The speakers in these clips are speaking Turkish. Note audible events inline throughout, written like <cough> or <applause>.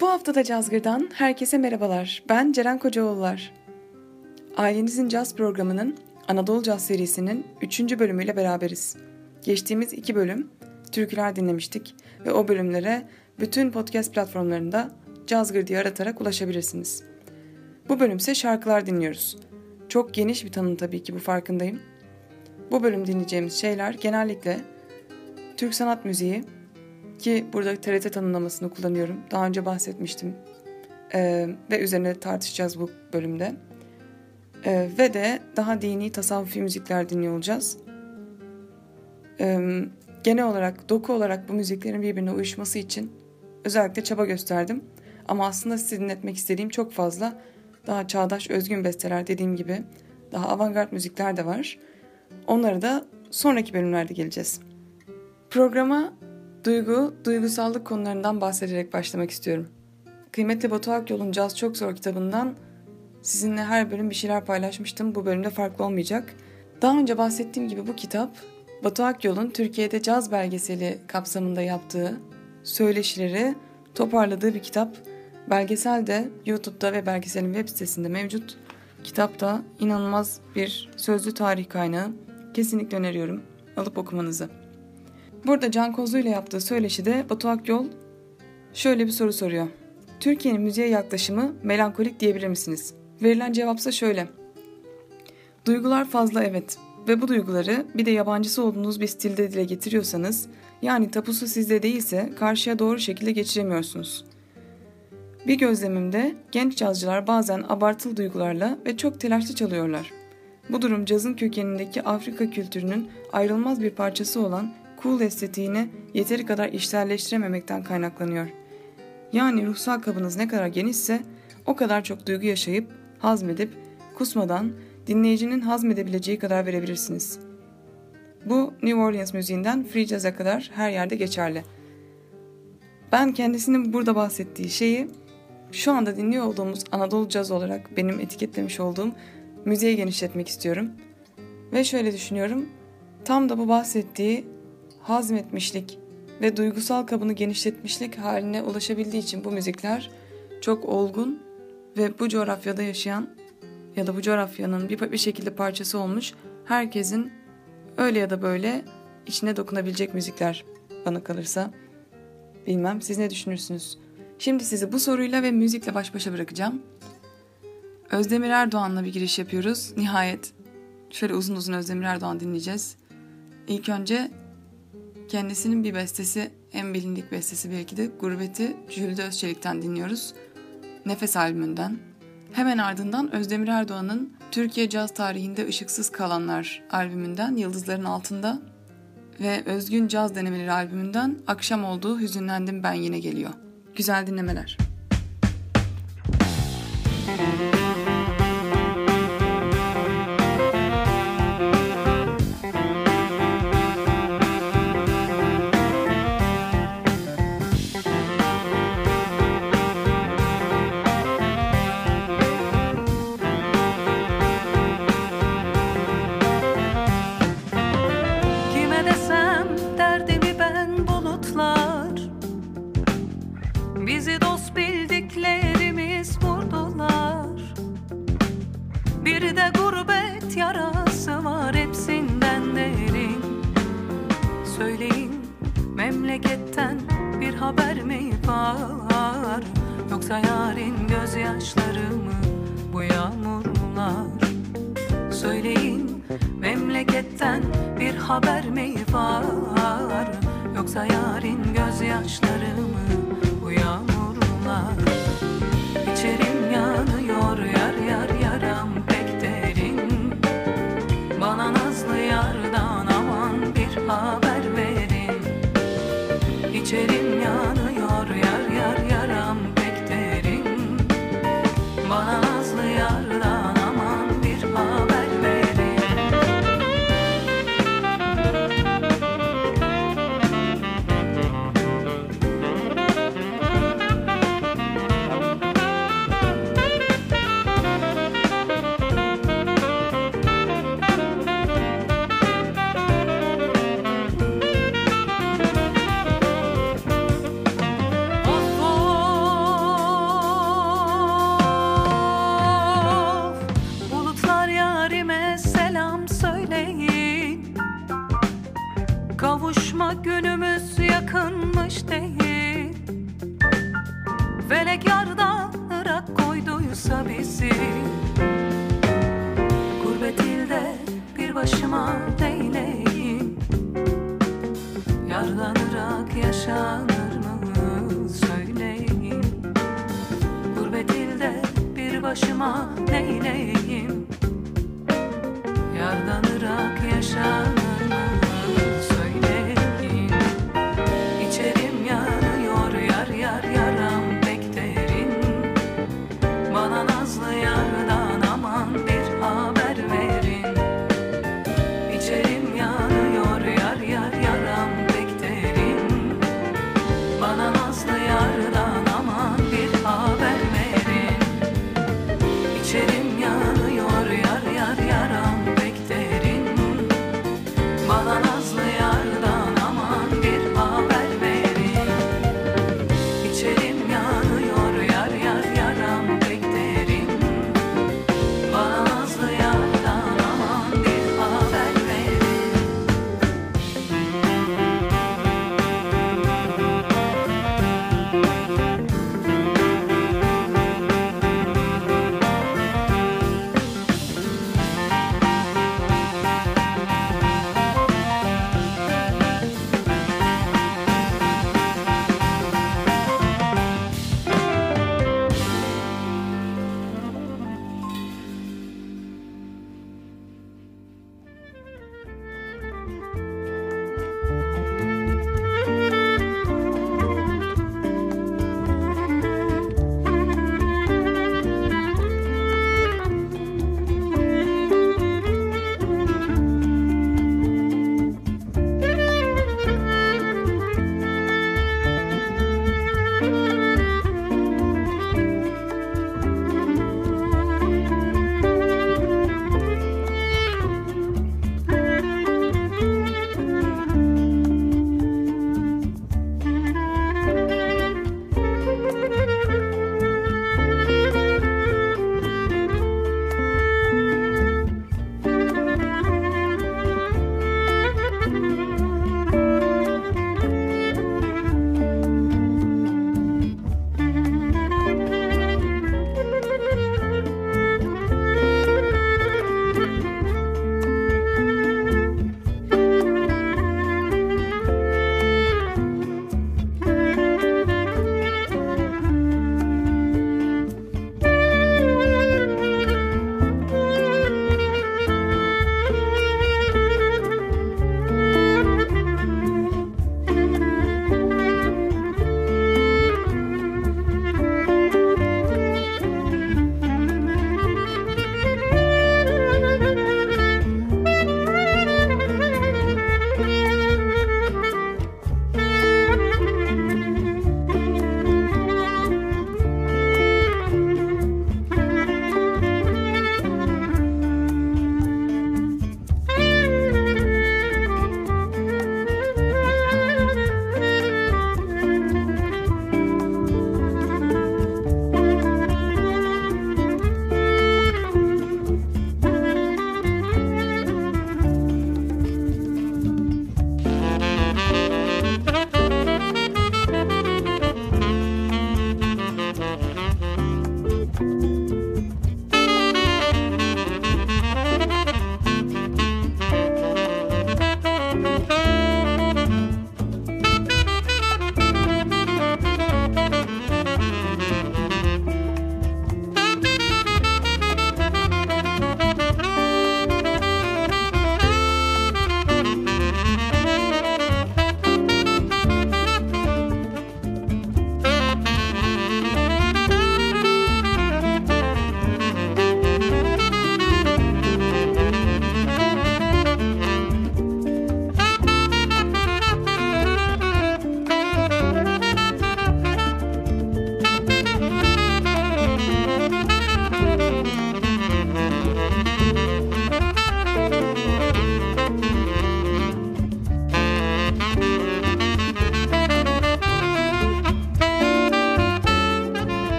Bu hafta da Cazgır'dan herkese merhabalar. Ben Ceren Kocaoğullar. Ailenizin Caz programının Anadolu Caz serisinin 3. bölümüyle beraberiz. Geçtiğimiz iki bölüm türküler dinlemiştik ve o bölümlere bütün podcast platformlarında Cazgır diye aratarak ulaşabilirsiniz. Bu bölümse şarkılar dinliyoruz. Çok geniş bir tanım tabii ki bu farkındayım. Bu bölüm dinleyeceğimiz şeyler genellikle Türk sanat müziği ki burada TRT tanımlamasını kullanıyorum. Daha önce bahsetmiştim ee, ve üzerine tartışacağız bu bölümde. Ee, ve de daha dini tasavvufi müzikler dinliyor olacağız. Ee, genel olarak, doku olarak bu müziklerin birbirine uyuşması için özellikle çaba gösterdim. Ama aslında size dinletmek istediğim çok fazla daha çağdaş özgün besteler dediğim gibi daha avantgard müzikler de var. Onları da sonraki bölümlerde geleceğiz. Programa duygu, duygusallık konularından bahsederek başlamak istiyorum. Kıymetli Batu Akyol'un Caz Çok Zor kitabından sizinle her bölüm bir şeyler paylaşmıştım. Bu bölümde farklı olmayacak. Daha önce bahsettiğim gibi bu kitap Batu Akyol'un Türkiye'de caz belgeseli kapsamında yaptığı söyleşileri toparladığı bir kitap. Belgesel de YouTube'da ve belgeselin web sitesinde mevcut. Kitap da inanılmaz bir sözlü tarih kaynağı. Kesinlikle öneriyorum alıp okumanızı. Burada Can Kozlu ile yaptığı söyleşide Batu Akyol şöyle bir soru soruyor. Türkiye'nin müziğe yaklaşımı melankolik diyebilir misiniz? Verilen cevapsa şöyle. Duygular fazla evet ve bu duyguları bir de yabancısı olduğunuz bir stilde dile getiriyorsanız yani tapusu sizde değilse karşıya doğru şekilde geçiremiyorsunuz. Bir gözlemimde genç cazcılar bazen abartılı duygularla ve çok telaşlı çalıyorlar. Bu durum cazın kökenindeki Afrika kültürünün ayrılmaz bir parçası olan cool estetiğini yeteri kadar işselleştirememekten kaynaklanıyor. Yani ruhsal kabınız ne kadar genişse o kadar çok duygu yaşayıp, hazmedip, kusmadan dinleyicinin hazmedebileceği kadar verebilirsiniz. Bu New Orleans müziğinden free jazz'a kadar her yerde geçerli. Ben kendisinin burada bahsettiği şeyi şu anda dinliyor olduğumuz Anadolu caz olarak benim etiketlemiş olduğum müziğe genişletmek istiyorum. Ve şöyle düşünüyorum. Tam da bu bahsettiği hazmetmişlik ve duygusal kabını genişletmişlik haline ulaşabildiği için bu müzikler çok olgun ve bu coğrafyada yaşayan ya da bu coğrafyanın bir, bir şekilde parçası olmuş herkesin öyle ya da böyle içine dokunabilecek müzikler bana kalırsa. Bilmem siz ne düşünürsünüz? Şimdi sizi bu soruyla ve müzikle baş başa bırakacağım. Özdemir Erdoğan'la bir giriş yapıyoruz. Nihayet şöyle uzun uzun Özdemir Erdoğan dinleyeceğiz. İlk önce kendisinin bir bestesi, en bilindik bestesi belki de Gurbeti Jülide Özçelik'ten dinliyoruz. Nefes albümünden. Hemen ardından Özdemir Erdoğan'ın Türkiye caz tarihinde ışıksız kalanlar albümünden Yıldızların Altında ve Özgün Caz Denemeleri albümünden Akşam olduğu Hüzünlendim Ben Yine geliyor. Güzel dinlemeler. Müzik yaşanır mı söyleyin Gurbet ilde bir başıma neyleyim? Yardan Irak yaşanır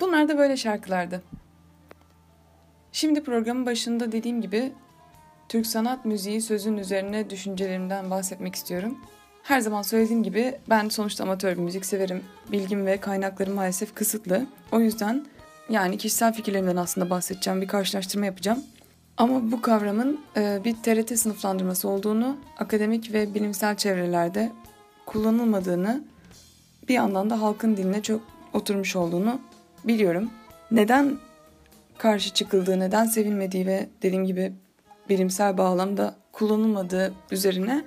Bunlar da böyle şarkılardı. Şimdi programın başında dediğim gibi Türk sanat müziği sözün üzerine düşüncelerimden bahsetmek istiyorum. Her zaman söylediğim gibi ben sonuçta amatör bir müzik severim. Bilgim ve kaynaklarım maalesef kısıtlı. O yüzden yani kişisel fikirlerimden aslında bahsedeceğim, bir karşılaştırma yapacağım. Ama bu kavramın e, bir TRT sınıflandırması olduğunu, akademik ve bilimsel çevrelerde kullanılmadığını, bir yandan da halkın diline çok oturmuş olduğunu biliyorum. Neden karşı çıkıldığı, neden sevilmediği ve dediğim gibi bilimsel bağlamda kullanılmadığı üzerine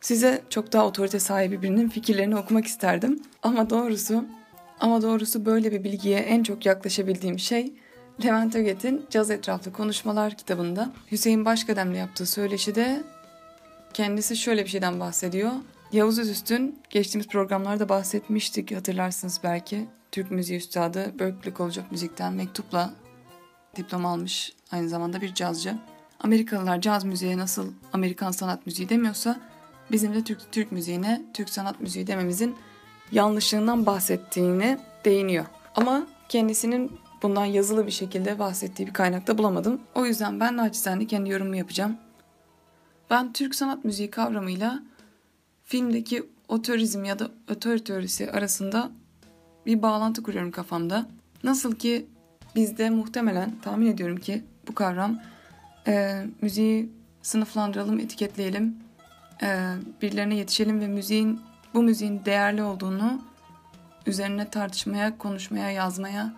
size çok daha otorite sahibi birinin fikirlerini okumak isterdim. Ama doğrusu ama doğrusu böyle bir bilgiye en çok yaklaşabildiğim şey Levent Öget'in Caz Etraflı Konuşmalar kitabında Hüseyin Başkadem'le yaptığı söyleşide kendisi şöyle bir şeyden bahsediyor. Yavuz Özüstün geçtiğimiz programlarda bahsetmiştik hatırlarsınız belki. Türk müziği üstadı Berklee College of Müzik'ten mektupla diploma almış aynı zamanda bir cazcı. Amerikalılar caz müziğe nasıl Amerikan sanat müziği demiyorsa bizim de Türk, Türk müziğine Türk sanat müziği dememizin yanlışlığından bahsettiğini değiniyor. Ama kendisinin bundan yazılı bir şekilde bahsettiği bir kaynakta bulamadım. O yüzden ben naçizane kendi yorumumu yapacağım. Ben Türk sanat müziği kavramıyla filmdeki otorizm ya da otör arasında bir bağlantı kuruyorum kafamda. Nasıl ki bizde muhtemelen tahmin ediyorum ki bu kavram e, müziği sınıflandıralım, etiketleyelim, e, birilerine yetişelim ve müziğin bu müziğin değerli olduğunu üzerine tartışmaya, konuşmaya, yazmaya,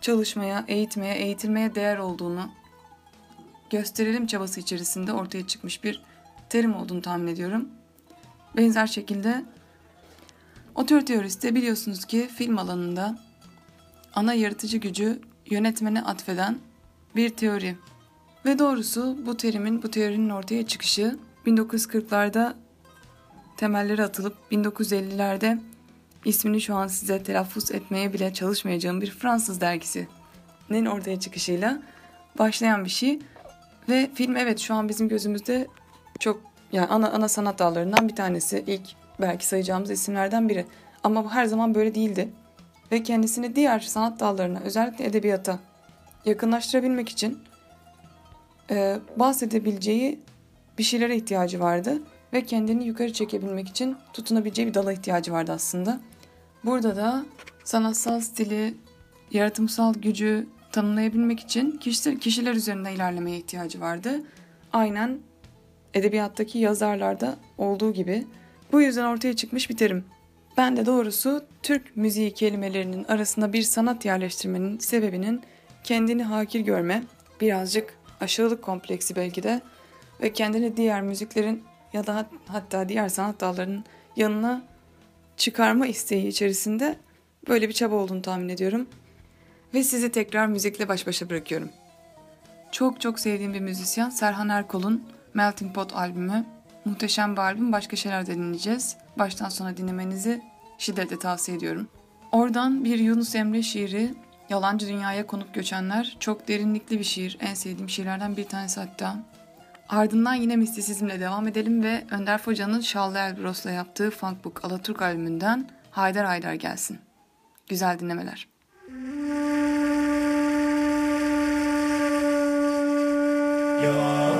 çalışmaya, eğitmeye, eğitilmeye değer olduğunu gösterelim çabası içerisinde ortaya çıkmış bir terim olduğunu tahmin ediyorum. Benzer şekilde otör teorisi de biliyorsunuz ki film alanında ana yaratıcı gücü yönetmene atfeden bir teori. Ve doğrusu bu terimin, bu teorinin ortaya çıkışı 1940'larda temelleri atılıp 1950'lerde ismini şu an size telaffuz etmeye bile çalışmayacağım bir Fransız dergisinin ortaya çıkışıyla başlayan bir şey. Ve film evet şu an bizim gözümüzde çok yani ana ana sanat dallarından bir tanesi. ilk belki sayacağımız isimlerden biri. Ama bu her zaman böyle değildi. Ve kendisini diğer sanat dallarına özellikle edebiyata yakınlaştırabilmek için e, bahsedebileceği bir şeylere ihtiyacı vardı. Ve kendini yukarı çekebilmek için tutunabileceği bir dala ihtiyacı vardı aslında. Burada da sanatsal stili, yaratımsal gücü tanımlayabilmek için kişiler, kişiler üzerinden ilerlemeye ihtiyacı vardı. Aynen edebiyattaki yazarlarda olduğu gibi. Bu yüzden ortaya çıkmış bir terim. Ben de doğrusu Türk müziği kelimelerinin arasında bir sanat yerleştirmenin sebebinin kendini hakir görme, birazcık aşağılık kompleksi belki de ve kendini diğer müziklerin ya da hatta diğer sanat dallarının yanına çıkarma isteği içerisinde böyle bir çaba olduğunu tahmin ediyorum. Ve sizi tekrar müzikle baş başa bırakıyorum. Çok çok sevdiğim bir müzisyen Serhan Erkol'un Melting Pot albümü. Muhteşem bir albüm. Başka şeyler de dinleyeceğiz. Baştan sona dinlemenizi şiddetle tavsiye ediyorum. Oradan bir Yunus Emre şiiri Yalancı Dünyaya Konup Göçenler. Çok derinlikli bir şiir. En sevdiğim şiirlerden bir tanesi hatta. Ardından yine mistisizmle devam edelim ve Önder Foca'nın Şallı Elbros'la yaptığı Funk Book Alaturk albümünden Haydar Haydar gelsin. Güzel dinlemeler. Konup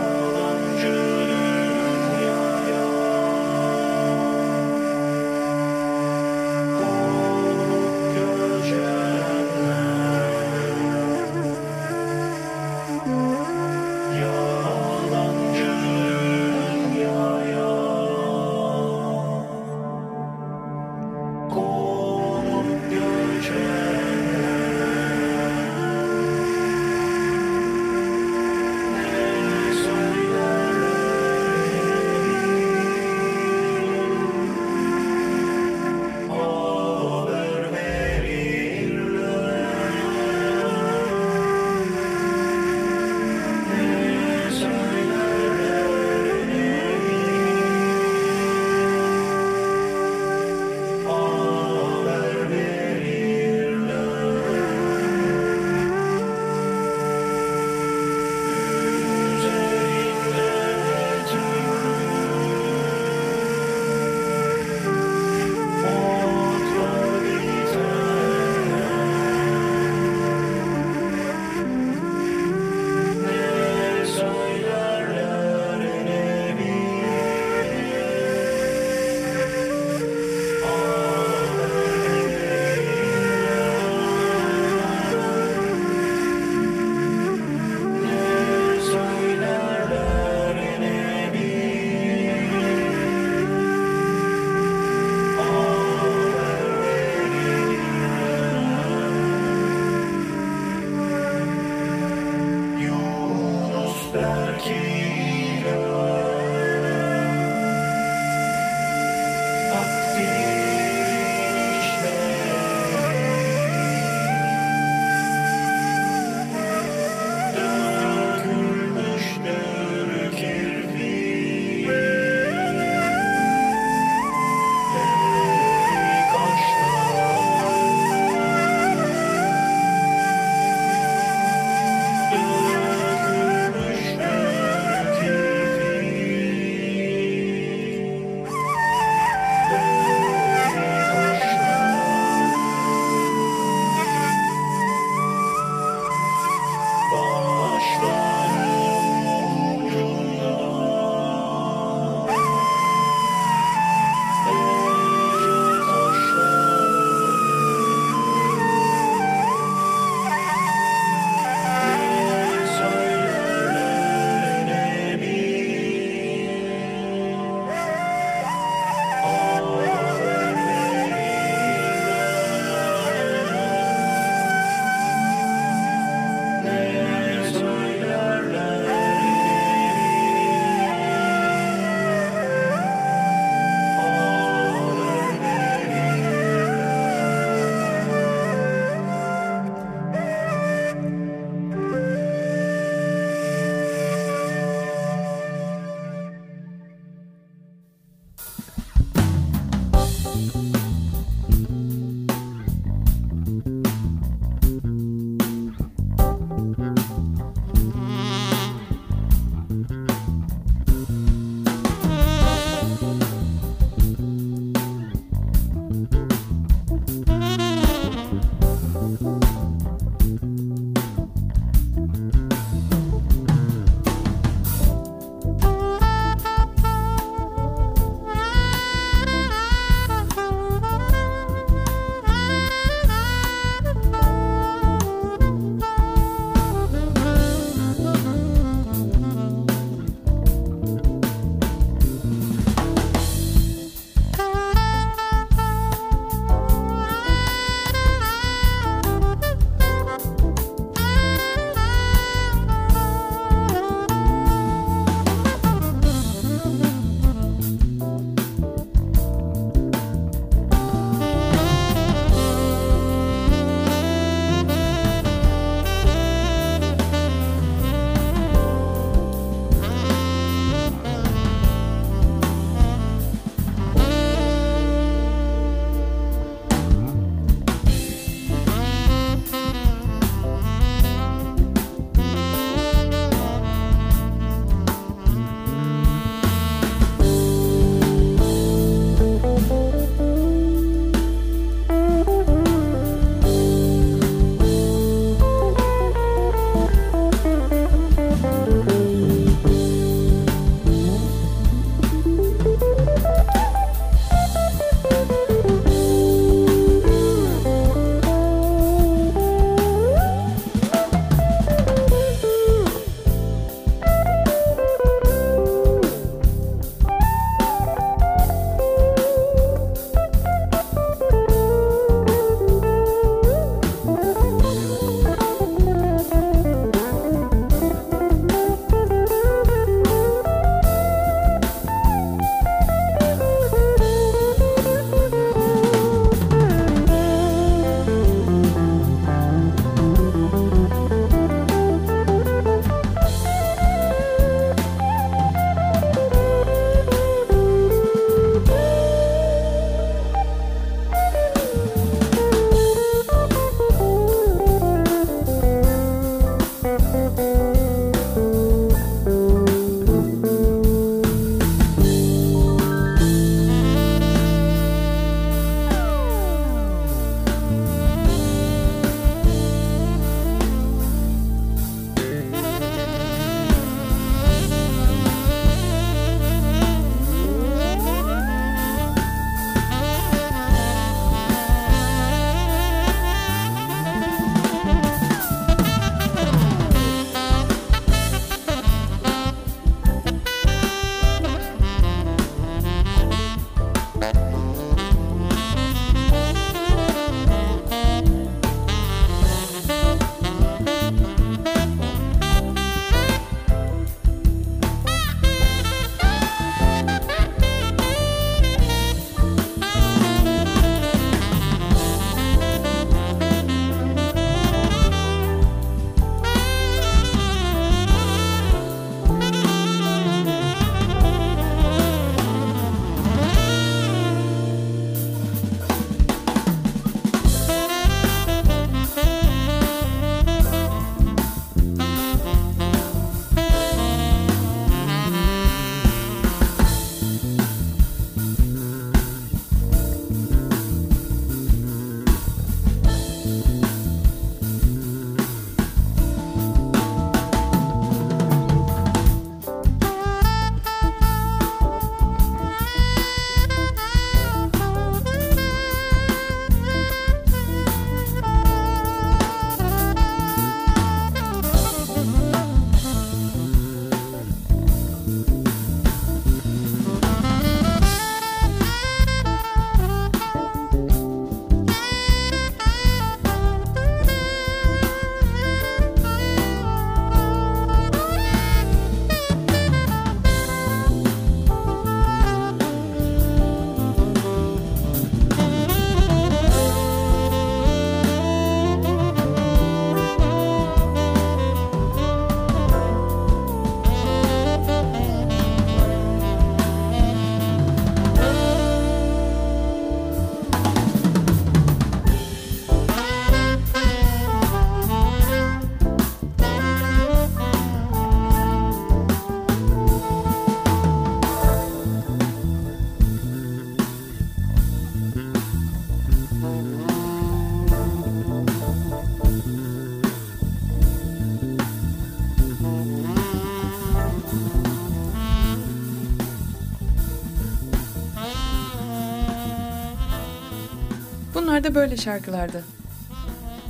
Da böyle şarkılardı.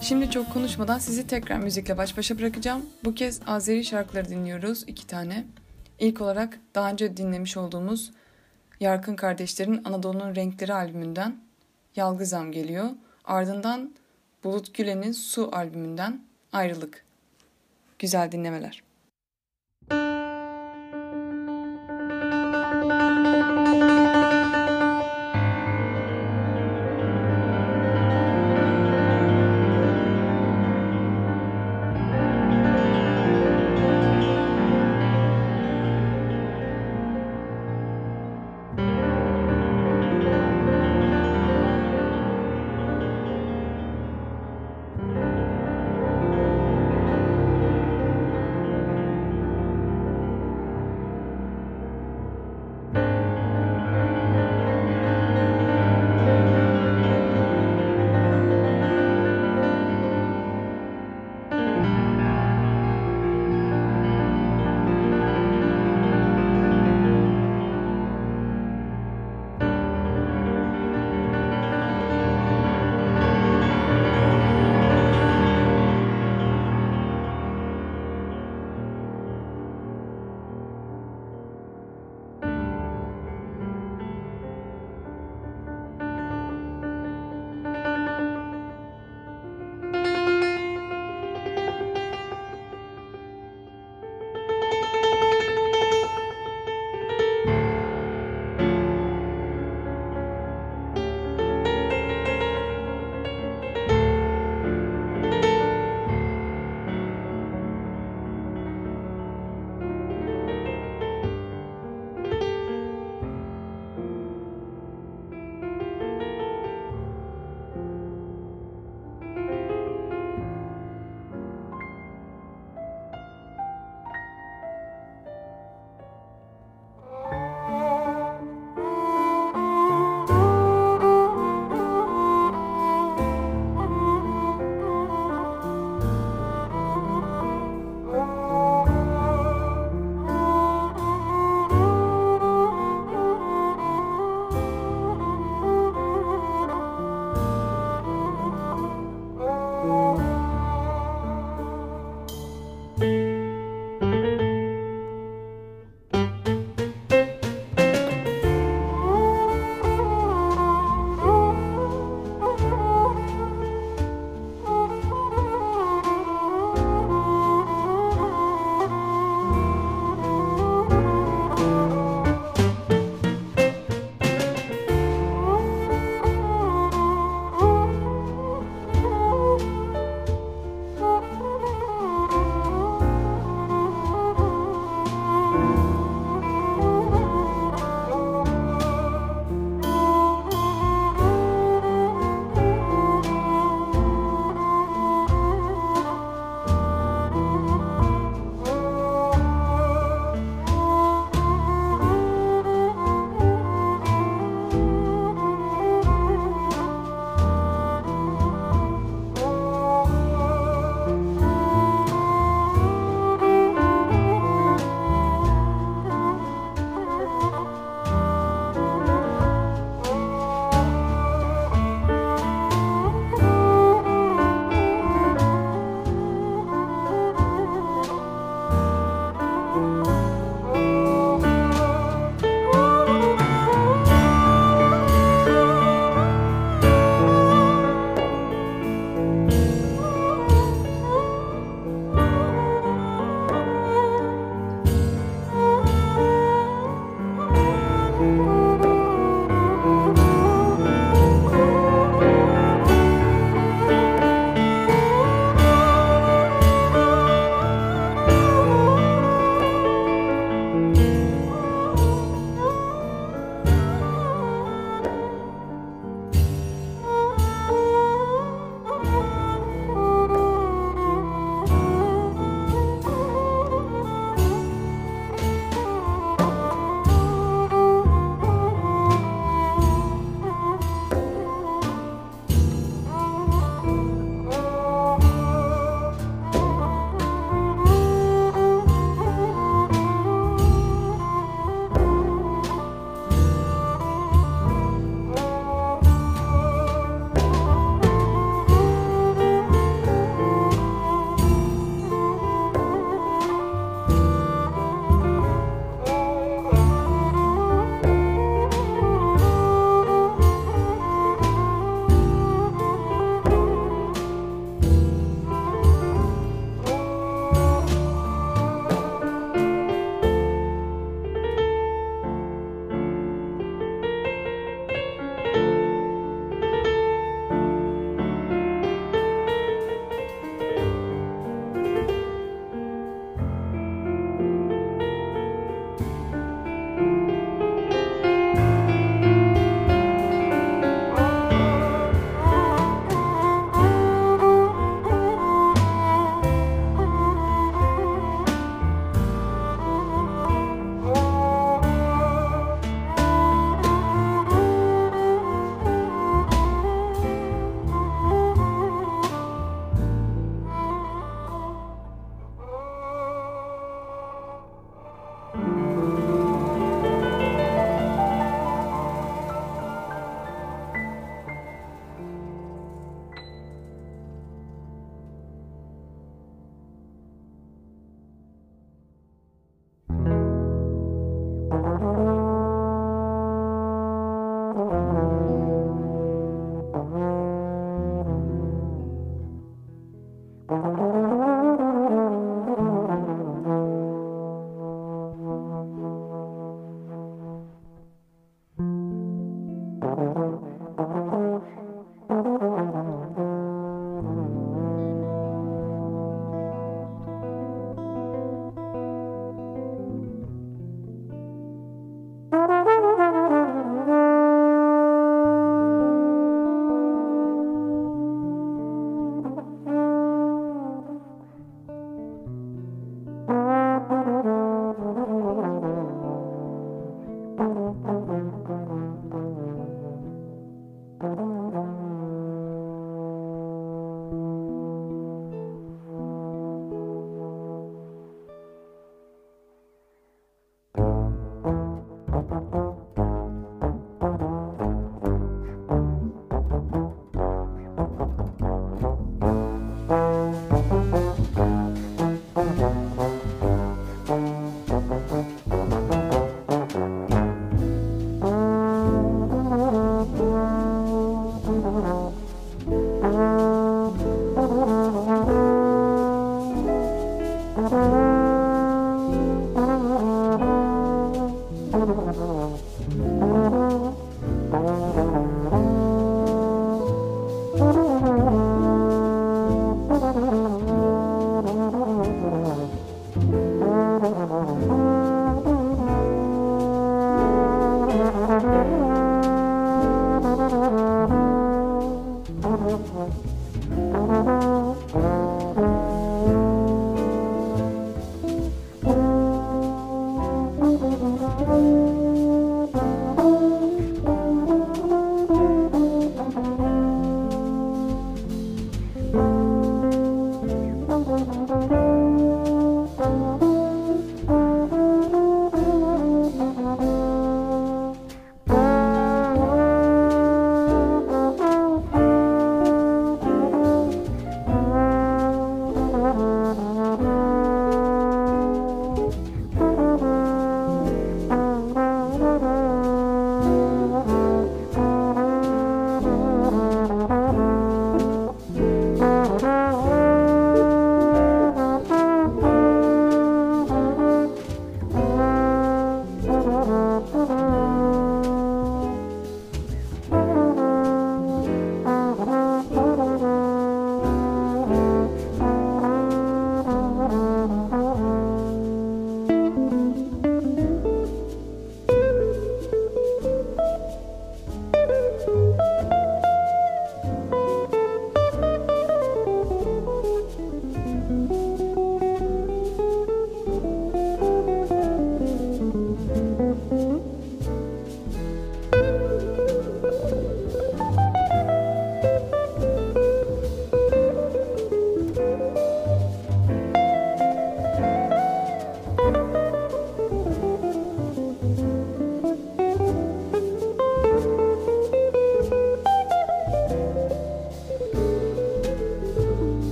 Şimdi çok konuşmadan sizi tekrar müzikle baş başa bırakacağım. Bu kez Azeri şarkıları dinliyoruz, iki tane. İlk olarak daha önce dinlemiş olduğumuz Yarkın Kardeşler'in Anadolu'nun Renkleri albümünden Yalgızam geliyor. Ardından Bulut Gülen'in Su albümünden Ayrılık. Güzel dinlemeler.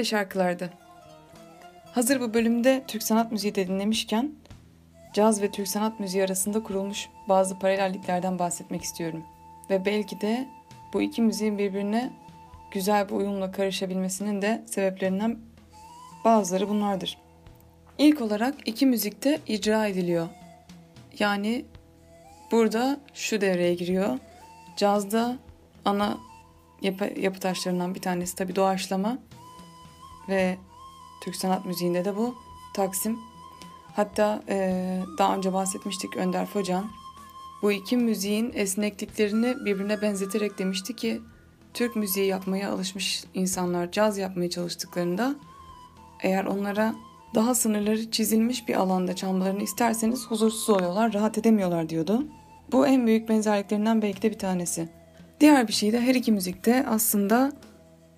Böyle şarkılardı. Hazır bu bölümde Türk sanat müziği de dinlemişken caz ve Türk sanat müziği arasında kurulmuş bazı paralelliklerden bahsetmek istiyorum. Ve belki de bu iki müziğin birbirine güzel bir uyumla karışabilmesinin de sebeplerinden bazıları bunlardır. İlk olarak iki müzikte icra ediliyor. Yani burada şu devreye giriyor. Cazda ana yapı, taşlarından bir tanesi tabii doğaçlama ve Türk sanat müziğinde de bu Taksim. Hatta e, daha önce bahsetmiştik Önder Focan. Bu iki müziğin esnekliklerini birbirine benzeterek demişti ki Türk müziği yapmaya alışmış insanlar caz yapmaya çalıştıklarında eğer onlara daha sınırları çizilmiş bir alanda çalmalarını isterseniz huzursuz oluyorlar, rahat edemiyorlar diyordu. Bu en büyük benzerliklerinden belki de bir tanesi. Diğer bir şey de her iki müzikte aslında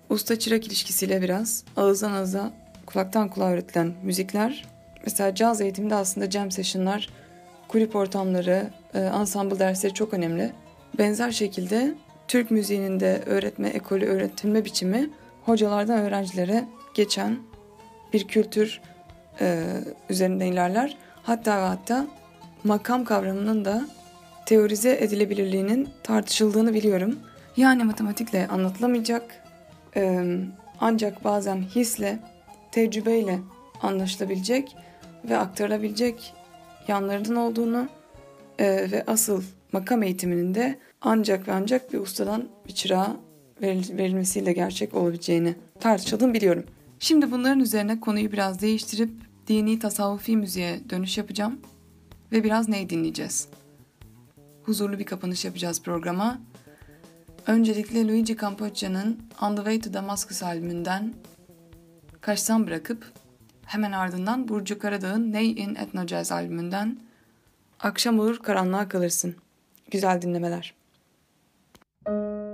usta çırak ilişkisiyle biraz ağızdan ağıza kulaktan kulağa öğretilen müzikler. Mesela caz eğitiminde aslında jam session'lar, kulüp ortamları, e, ensemble dersleri çok önemli. Benzer şekilde Türk müziğinin de öğretme ekolü, öğretilme biçimi hocalardan öğrencilere geçen bir kültür e, üzerinden ilerler. Hatta hatta makam kavramının da teorize edilebilirliğinin tartışıldığını biliyorum. Yani matematikle anlatılamayacak e, ancak bazen hisle, tecrübeyle anlaşılabilecek ve aktarılabilecek yanlarının olduğunu e, ve asıl makam eğitiminin de ancak ve ancak bir ustadan bir çırağa veril- verilmesiyle gerçek olabileceğini tartışıldığını biliyorum. Şimdi bunların üzerine konuyu biraz değiştirip dini tasavvufi müziğe dönüş yapacağım ve biraz neyi dinleyeceğiz. Huzurlu bir kapanış yapacağız programa. Öncelikle Luigi Campoccia'nın On the Way to Damascus albümünden Kaçtan bırakıp hemen ardından Burcu Karadağ'ın Ney in Ethno Jazz albümünden Akşam olur karanlığa kalırsın. Güzel dinlemeler. Müzik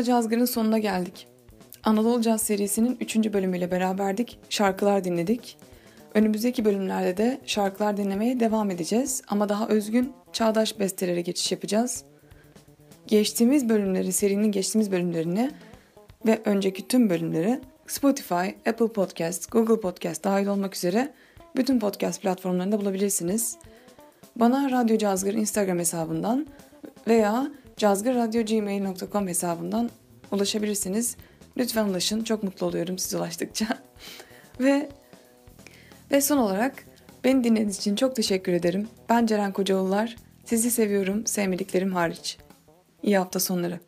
Da Cazgır'ın sonuna geldik. Anadolu Caz serisinin 3. bölümüyle beraberdik, şarkılar dinledik. Önümüzdeki bölümlerde de şarkılar dinlemeye devam edeceğiz ama daha özgün, çağdaş bestelere geçiş yapacağız. Geçtiğimiz bölümleri, serinin geçtiğimiz bölümlerini ve önceki tüm bölümleri Spotify, Apple Podcast, Google Podcast dahil olmak üzere bütün podcast platformlarında bulabilirsiniz. Bana Radyo Cazgır Instagram hesabından veya cazgırradyo.gmail.com hesabından ulaşabilirsiniz. Lütfen ulaşın. Çok mutlu oluyorum siz ulaştıkça. <laughs> ve ve son olarak beni dinlediğiniz için çok teşekkür ederim. Ben Ceren Kocaoğullar. Sizi seviyorum, sevmediklerim hariç. İyi hafta sonları.